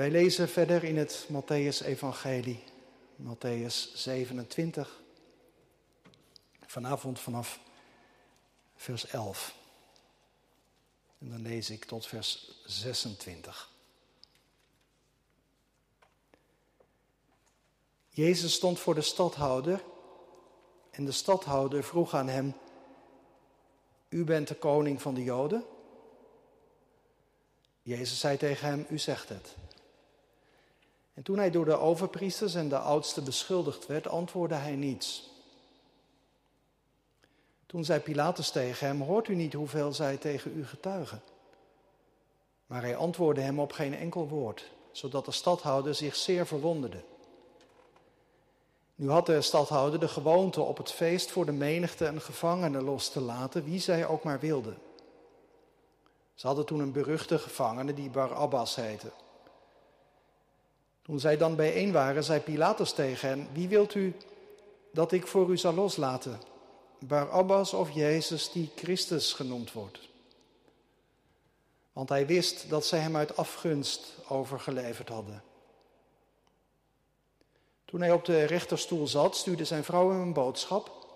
Wij lezen verder in het Matthäus-evangelie, Matthäus 27, vanavond vanaf vers 11. En dan lees ik tot vers 26. Jezus stond voor de stadhouder en de stadhouder vroeg aan hem, U bent de koning van de Joden? Jezus zei tegen hem, U zegt het. En toen hij door de overpriesters en de oudsten beschuldigd werd, antwoordde hij niets. Toen zei Pilatus tegen hem, hoort u niet hoeveel zij tegen u getuigen? Maar hij antwoordde hem op geen enkel woord, zodat de stadhouder zich zeer verwonderde. Nu had de stadhouder de gewoonte op het feest voor de menigte een gevangene los te laten, wie zij ook maar wilden. Ze hadden toen een beruchte gevangene die Barabbas heette. Toen zij dan bijeen waren, zei Pilatus tegen hen: Wie wilt u dat ik voor u zal loslaten? Barabbas of Jezus die Christus genoemd wordt? Want hij wist dat zij hem uit afgunst overgeleverd hadden. Toen hij op de rechterstoel zat, stuurde zijn vrouw hem een boodschap.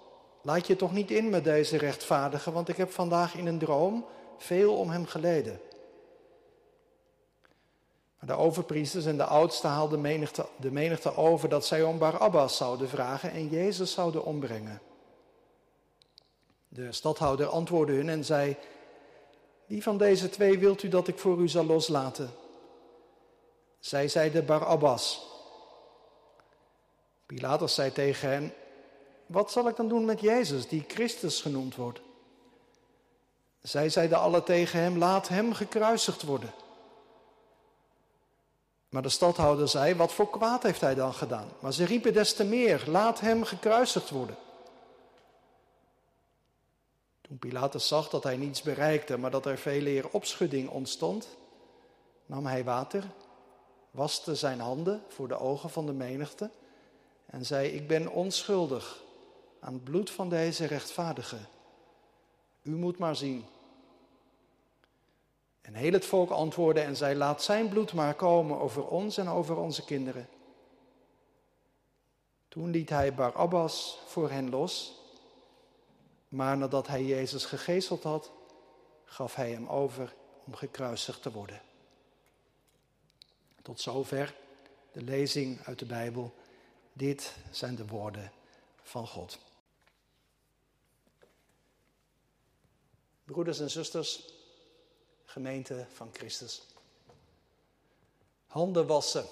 Laat je toch niet in met deze rechtvaardige, want ik heb vandaag in een droom veel om hem geleden. De overpriesters en de oudsten haalden menigte, de menigte over dat zij om Barabbas zouden vragen en Jezus zouden ombrengen. De stadhouder antwoordde hun en zei: Wie van deze twee wilt u dat ik voor u zal loslaten? Zij zeiden Barabbas. Pilatus zei tegen hen: Wat zal ik dan doen met Jezus, die Christus genoemd wordt? Zij zeiden alle tegen hem: Laat hem gekruisigd worden. Maar de stadhouder zei: Wat voor kwaad heeft hij dan gedaan? Maar ze riepen des te meer: Laat hem gekruisigd worden. Toen Pilatus zag dat hij niets bereikte, maar dat er veel eer opschudding ontstond, nam hij water, waste zijn handen voor de ogen van de menigte en zei: Ik ben onschuldig aan het bloed van deze rechtvaardige. U moet maar zien. En heel het volk antwoordde en zei: Laat zijn bloed maar komen over ons en over onze kinderen. Toen liet hij Barabbas voor hen los, maar nadat hij Jezus gegezeld had, gaf hij hem over om gekruisigd te worden. Tot zover de lezing uit de Bijbel. Dit zijn de woorden van God. Broeders en zusters, gemeente van Christus. Handen wassen.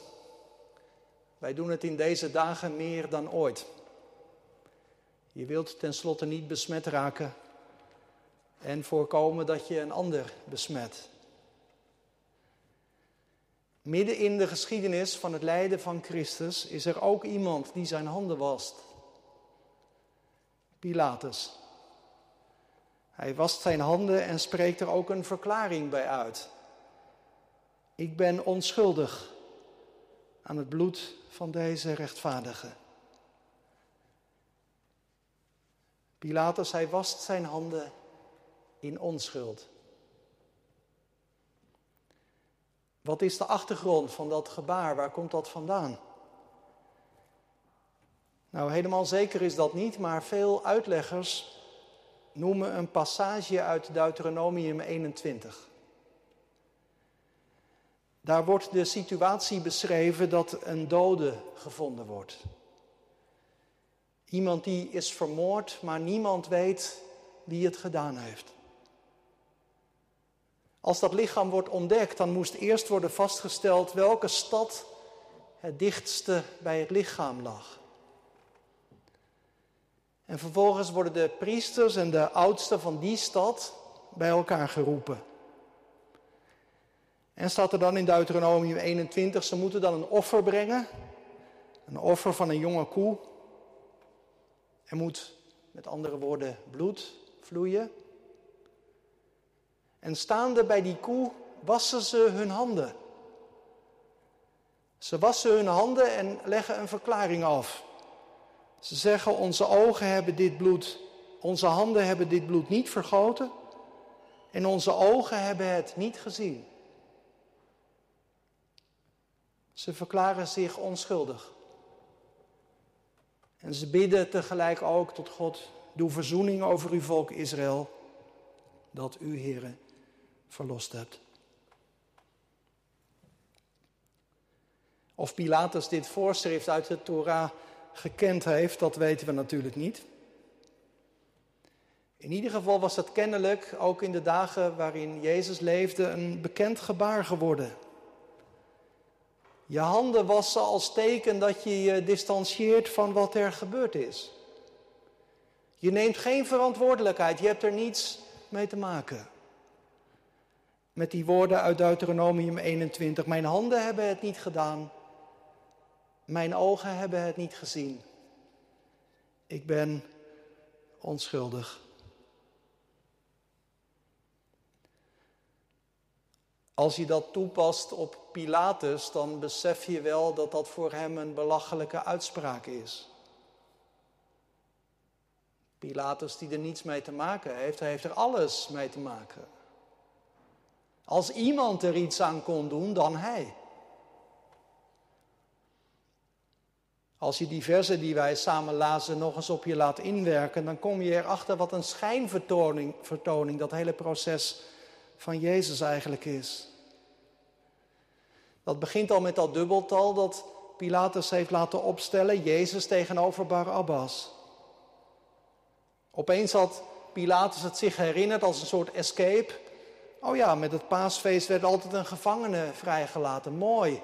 Wij doen het in deze dagen meer dan ooit. Je wilt tenslotte niet besmet raken en voorkomen dat je een ander besmet. Midden in de geschiedenis van het lijden van Christus is er ook iemand die zijn handen wast. Pilatus. Hij wast zijn handen en spreekt er ook een verklaring bij uit. Ik ben onschuldig aan het bloed van deze rechtvaardige. Pilatus, hij wast zijn handen in onschuld. Wat is de achtergrond van dat gebaar? Waar komt dat vandaan? Nou, helemaal zeker is dat niet, maar veel uitleggers noemen een passage uit Deuteronomium 21. Daar wordt de situatie beschreven dat een dode gevonden wordt. Iemand die is vermoord, maar niemand weet wie het gedaan heeft. Als dat lichaam wordt ontdekt, dan moest eerst worden vastgesteld welke stad het dichtste bij het lichaam lag. En vervolgens worden de priesters en de oudsten van die stad bij elkaar geroepen. En staat er dan in Deuteronomium 21, ze moeten dan een offer brengen. Een offer van een jonge koe. Er moet, met andere woorden, bloed vloeien. En staande bij die koe wassen ze hun handen. Ze wassen hun handen en leggen een verklaring af. Ze zeggen, onze ogen hebben dit bloed, onze handen hebben dit bloed niet vergoten en onze ogen hebben het niet gezien. Ze verklaren zich onschuldig. En ze bidden tegelijk ook tot God, doe verzoening over uw volk Israël, dat u, Heere, verlost hebt. Of Pilatus dit voorschrift uit de Torah gekend heeft, dat weten we natuurlijk niet. In ieder geval was het kennelijk, ook in de dagen waarin Jezus leefde, een bekend gebaar geworden. Je handen wassen als teken dat je je distancieert van wat er gebeurd is. Je neemt geen verantwoordelijkheid, je hebt er niets mee te maken. Met die woorden uit Deuteronomium 21. Mijn handen hebben het niet gedaan, mijn ogen hebben het niet gezien. Ik ben onschuldig. Als je dat toepast op Pilatus, dan besef je wel dat dat voor hem een belachelijke uitspraak is. Pilatus die er niets mee te maken heeft, heeft er alles mee te maken. Als iemand er iets aan kon doen, dan hij. Als je die die wij samen lazen nog eens op je laat inwerken, dan kom je erachter wat een schijnvertoning vertoning, dat hele proces van Jezus eigenlijk is. Dat begint al met dat dubbeltal dat Pilatus heeft laten opstellen, Jezus tegenover Barabbas. Opeens had Pilatus het zich herinnerd als een soort escape. Oh ja, met het paasfeest werd altijd een gevangene vrijgelaten. Mooi.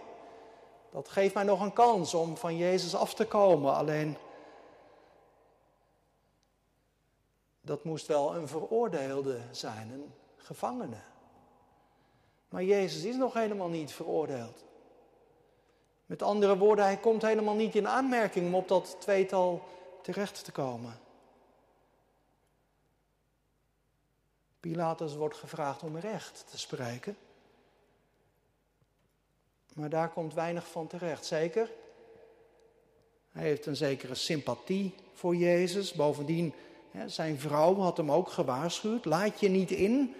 Dat geeft mij nog een kans om van Jezus af te komen. Alleen, dat moest wel een veroordeelde zijn, een gevangene. Maar Jezus is nog helemaal niet veroordeeld. Met andere woorden, hij komt helemaal niet in aanmerking om op dat tweetal terecht te komen. Pilatus wordt gevraagd om recht te spreken. Maar daar komt weinig van terecht, zeker. Hij heeft een zekere sympathie voor Jezus. Bovendien, zijn vrouw had hem ook gewaarschuwd. Laat je niet in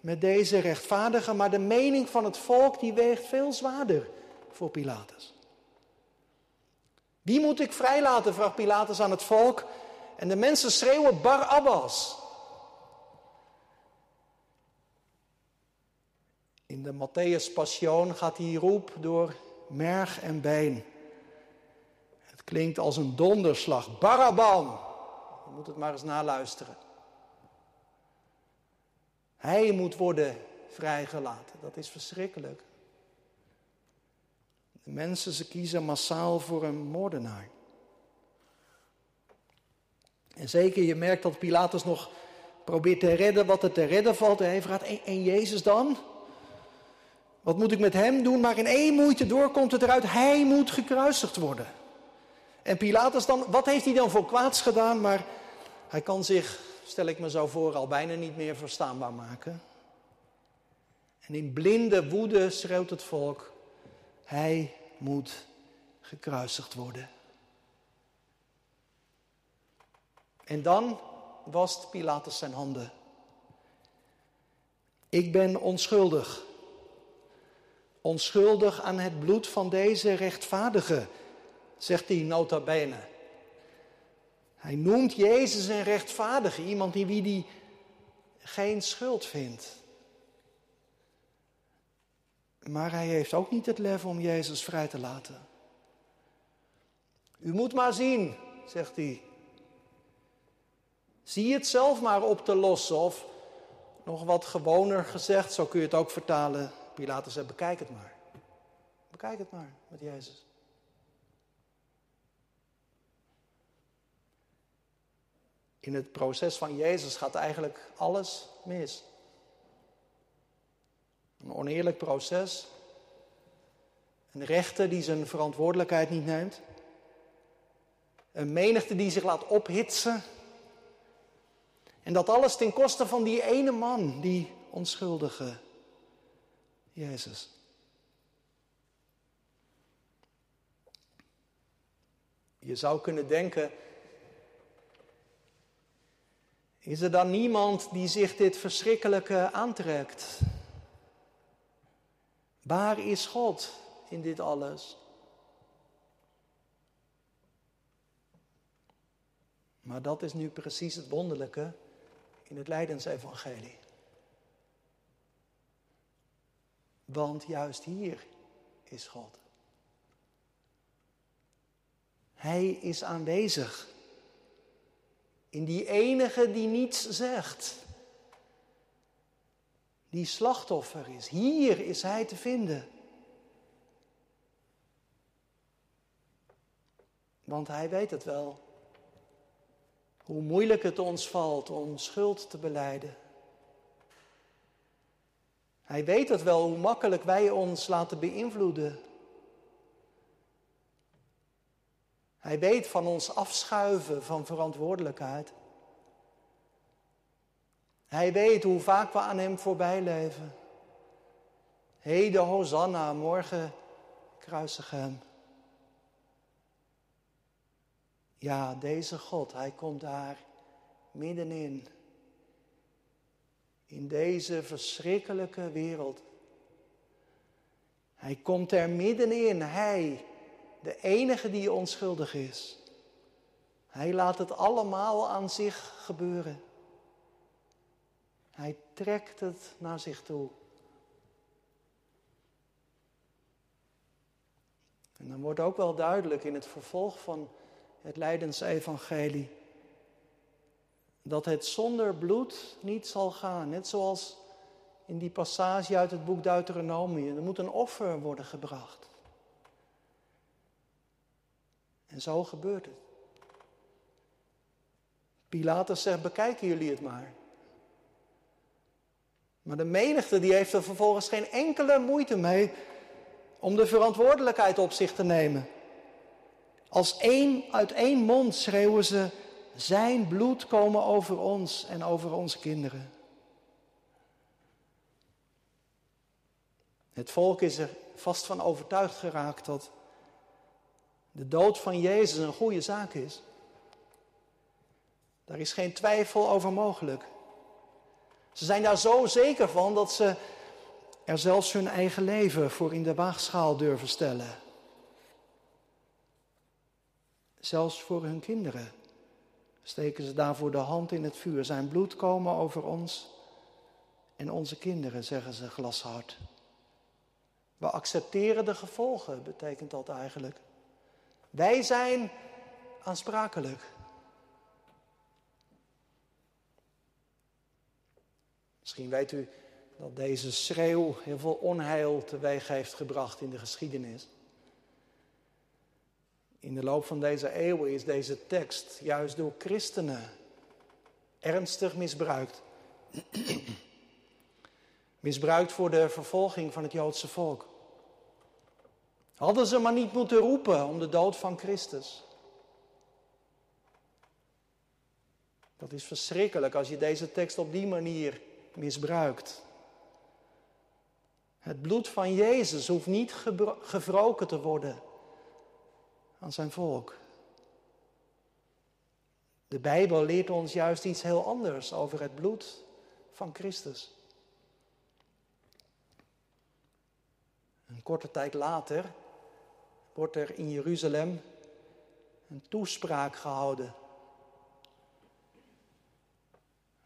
met deze rechtvaardige, maar de mening van het volk die weegt veel zwaarder voor Pilatus. Wie moet ik vrijlaten, vraagt Pilatus aan het volk. En de mensen schreeuwen Barabbas. In de Matthäus Passion gaat die roep door merg en been. Het klinkt als een donderslag. Barabbam! Je moet het maar eens naluisteren. Hij moet worden vrijgelaten. Dat is verschrikkelijk. De mensen, ze kiezen massaal voor een moordenaar. En zeker, je merkt dat Pilatus nog probeert te redden wat er te redden valt. Hij vraagt, en Jezus dan? Wat moet ik met hem doen? Maar in één moeite door komt het eruit, hij moet gekruisigd worden. En Pilatus dan, wat heeft hij dan voor kwaads gedaan? Maar hij kan zich, stel ik me zo voor, al bijna niet meer verstaanbaar maken. En in blinde woede schreeuwt het volk, hij moet gekruisigd worden. En dan wast Pilatus zijn handen. Ik ben onschuldig onschuldig aan het bloed van deze rechtvaardige, zegt hij nota bene. Hij noemt Jezus een rechtvaardige, iemand in wie hij geen schuld vindt. Maar hij heeft ook niet het lef om Jezus vrij te laten. U moet maar zien, zegt hij. Zie het zelf maar op te lossen. Of nog wat gewoner gezegd, zo kun je het ook vertalen. Pilatus zei, bekijk het maar. Bekijk het maar met Jezus. In het proces van Jezus gaat eigenlijk alles mis. Een oneerlijk proces. Een rechter die zijn verantwoordelijkheid niet neemt. Een menigte die zich laat ophitsen. En dat alles ten koste van die ene man, die onschuldige Jezus. Je zou kunnen denken, is er dan niemand die zich dit verschrikkelijke aantrekt? Waar is God in dit alles. Maar dat is nu precies het wonderlijke in het Leidensevangelie. Want juist hier is God. Hij is aanwezig. In die enige die niets zegt. Die slachtoffer is. Hier is hij te vinden. Want hij weet het wel. Hoe moeilijk het ons valt om schuld te beleiden. Hij weet het wel hoe makkelijk wij ons laten beïnvloeden. Hij weet van ons afschuiven van verantwoordelijkheid. Hij weet hoe vaak we aan Hem voorbij leven. Heden Hosanna, morgen kruisig Hem. Ja, deze God, Hij komt daar middenin. In deze verschrikkelijke wereld. Hij komt er middenin, Hij, de enige die onschuldig is. Hij laat het allemaal aan zich gebeuren. Hij trekt het naar zich toe. En dan wordt ook wel duidelijk in het vervolg van het Leidensevangelie dat het zonder bloed niet zal gaan. Net zoals in die passage uit het boek Deuteronomie. Er moet een offer worden gebracht. En zo gebeurt het. Pilatus zegt, bekijken jullie het maar. Maar de menigte die heeft er vervolgens geen enkele moeite mee om de verantwoordelijkheid op zich te nemen. Als één uit één mond schreeuwen ze, zijn bloed komen over ons en over onze kinderen. Het volk is er vast van overtuigd geraakt dat de dood van Jezus een goede zaak is. Daar is geen twijfel over mogelijk. Ze zijn daar zo zeker van dat ze er zelfs hun eigen leven voor in de waagschaal durven stellen. Zelfs voor hun kinderen steken ze daarvoor de hand in het vuur. Zijn bloed komen over ons en onze kinderen, zeggen ze glashard. We accepteren de gevolgen, betekent dat eigenlijk. Wij zijn aansprakelijk. Misschien weet u dat deze schreeuw heel veel onheil teweeg heeft gebracht in de geschiedenis. In de loop van deze eeuwen is deze tekst juist door christenen ernstig misbruikt. misbruikt voor de vervolging van het Joodse volk. Hadden ze maar niet moeten roepen om de dood van Christus. Dat is verschrikkelijk als je deze tekst op die manier misbruikt. Het bloed van Jezus hoeft niet gewroken te worden aan zijn volk. De Bijbel leert ons juist iets heel anders over het bloed van Christus. Een korte tijd later wordt er in Jeruzalem een toespraak gehouden.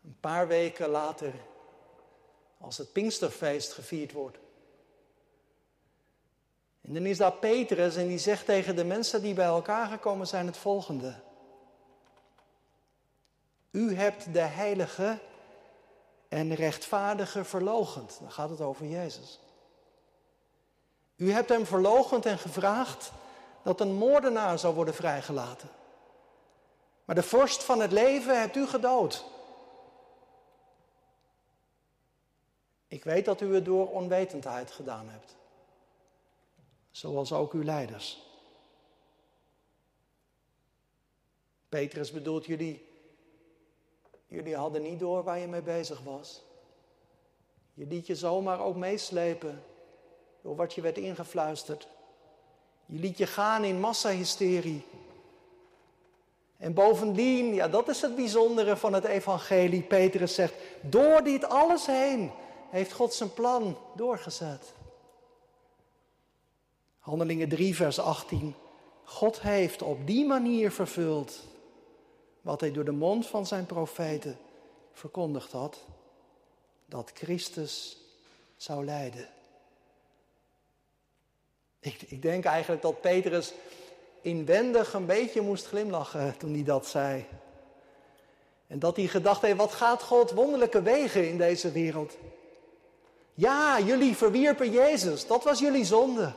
Een paar weken later, als het Pinksterfeest gevierd wordt. En dan is daar Petrus en die zegt tegen de mensen die bij elkaar gekomen zijn het volgende. U hebt de heilige en rechtvaardige verlogend. Dan gaat het over Jezus. U hebt hem verlogend en gevraagd dat een moordenaar zou worden vrijgelaten. Maar de vorst van het leven hebt u gedood. Ik weet dat u het door onwetendheid gedaan hebt zoals ook uw leiders. Petrus bedoelt jullie, jullie hadden niet door waar je mee bezig was. Je liet je zomaar ook meeslepen door wat je werd ingefluisterd. Je liet je gaan in massahysterie. En bovendien, ja, dat is het bijzondere van het evangelie. Petrus zegt, door dit alles heen heeft God zijn plan doorgezet. Handelingen 3, vers 18. God heeft op die manier vervuld wat hij door de mond van zijn profeten verkondigd had, dat Christus zou lijden. Ik, ik denk eigenlijk dat Petrus inwendig een beetje moest glimlachen toen hij dat zei. En dat hij gedacht heeft, wat gaat God wonderlijke wegen in deze wereld? Ja, jullie verwierpen Jezus, dat was jullie zonde.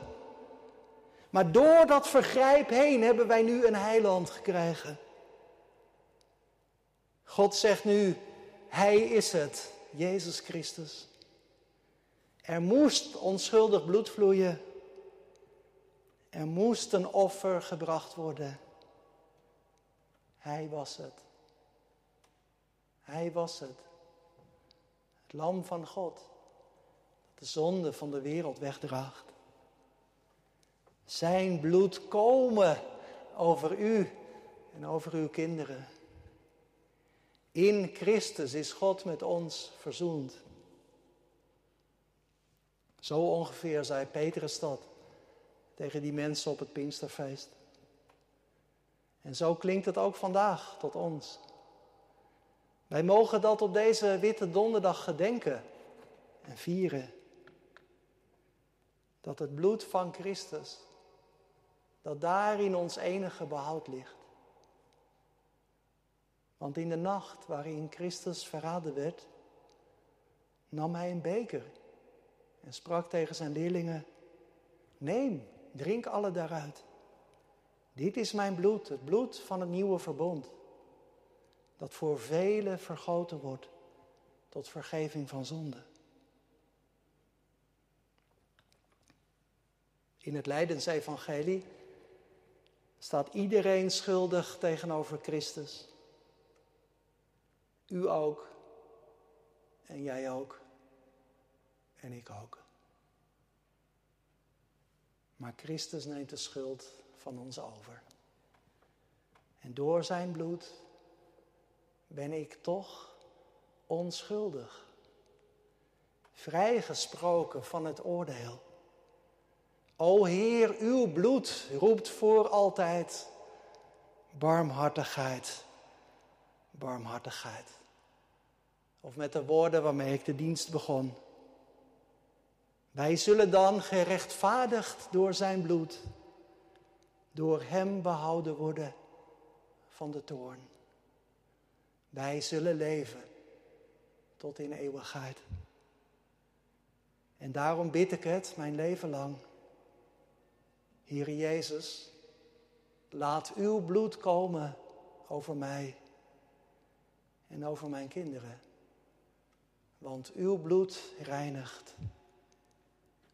Maar door dat vergrijp heen hebben wij nu een heiland gekregen. God zegt nu, Hij is het, Jezus Christus. Er moest onschuldig bloed vloeien. Er moest een offer gebracht worden. Hij was het. Hij was het. Het lam van God. Dat de zonde van de wereld wegdraagt. Zijn bloed komen over u en over uw kinderen. In Christus is God met ons verzoend. Zo ongeveer zei Petrus dat tegen die mensen op het Pinksterfeest. En zo klinkt het ook vandaag tot ons. Wij mogen dat op deze witte donderdag gedenken en vieren. Dat het bloed van Christus, dat daarin ons enige behoud ligt. Want in de nacht waarin Christus verraden werd, nam hij een beker en sprak tegen zijn leerlingen: Neem, drink alle daaruit. Dit is mijn bloed, het bloed van het nieuwe verbond, dat voor velen vergoten wordt tot vergeving van zonde. In het Leidensevangelie staat iedereen schuldig tegenover Christus. U ook. En jij ook. En ik ook. Maar Christus neemt de schuld van ons over. En door zijn bloed ben ik toch onschuldig. Vrijgesproken van het oordeel. O Heer, uw bloed roept voor altijd barmhartigheid barmhartigheid. Of met de woorden waarmee ik de dienst begon. Wij zullen dan gerechtvaardigd door zijn bloed, door hem behouden worden van de toorn. Wij zullen leven tot in eeuwigheid. En daarom bid ik het mijn leven lang. Heer Jezus, laat uw bloed komen over mij en over mijn kinderen. Want uw bloed reinigt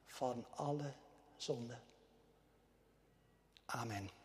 van alle zonde. Amen.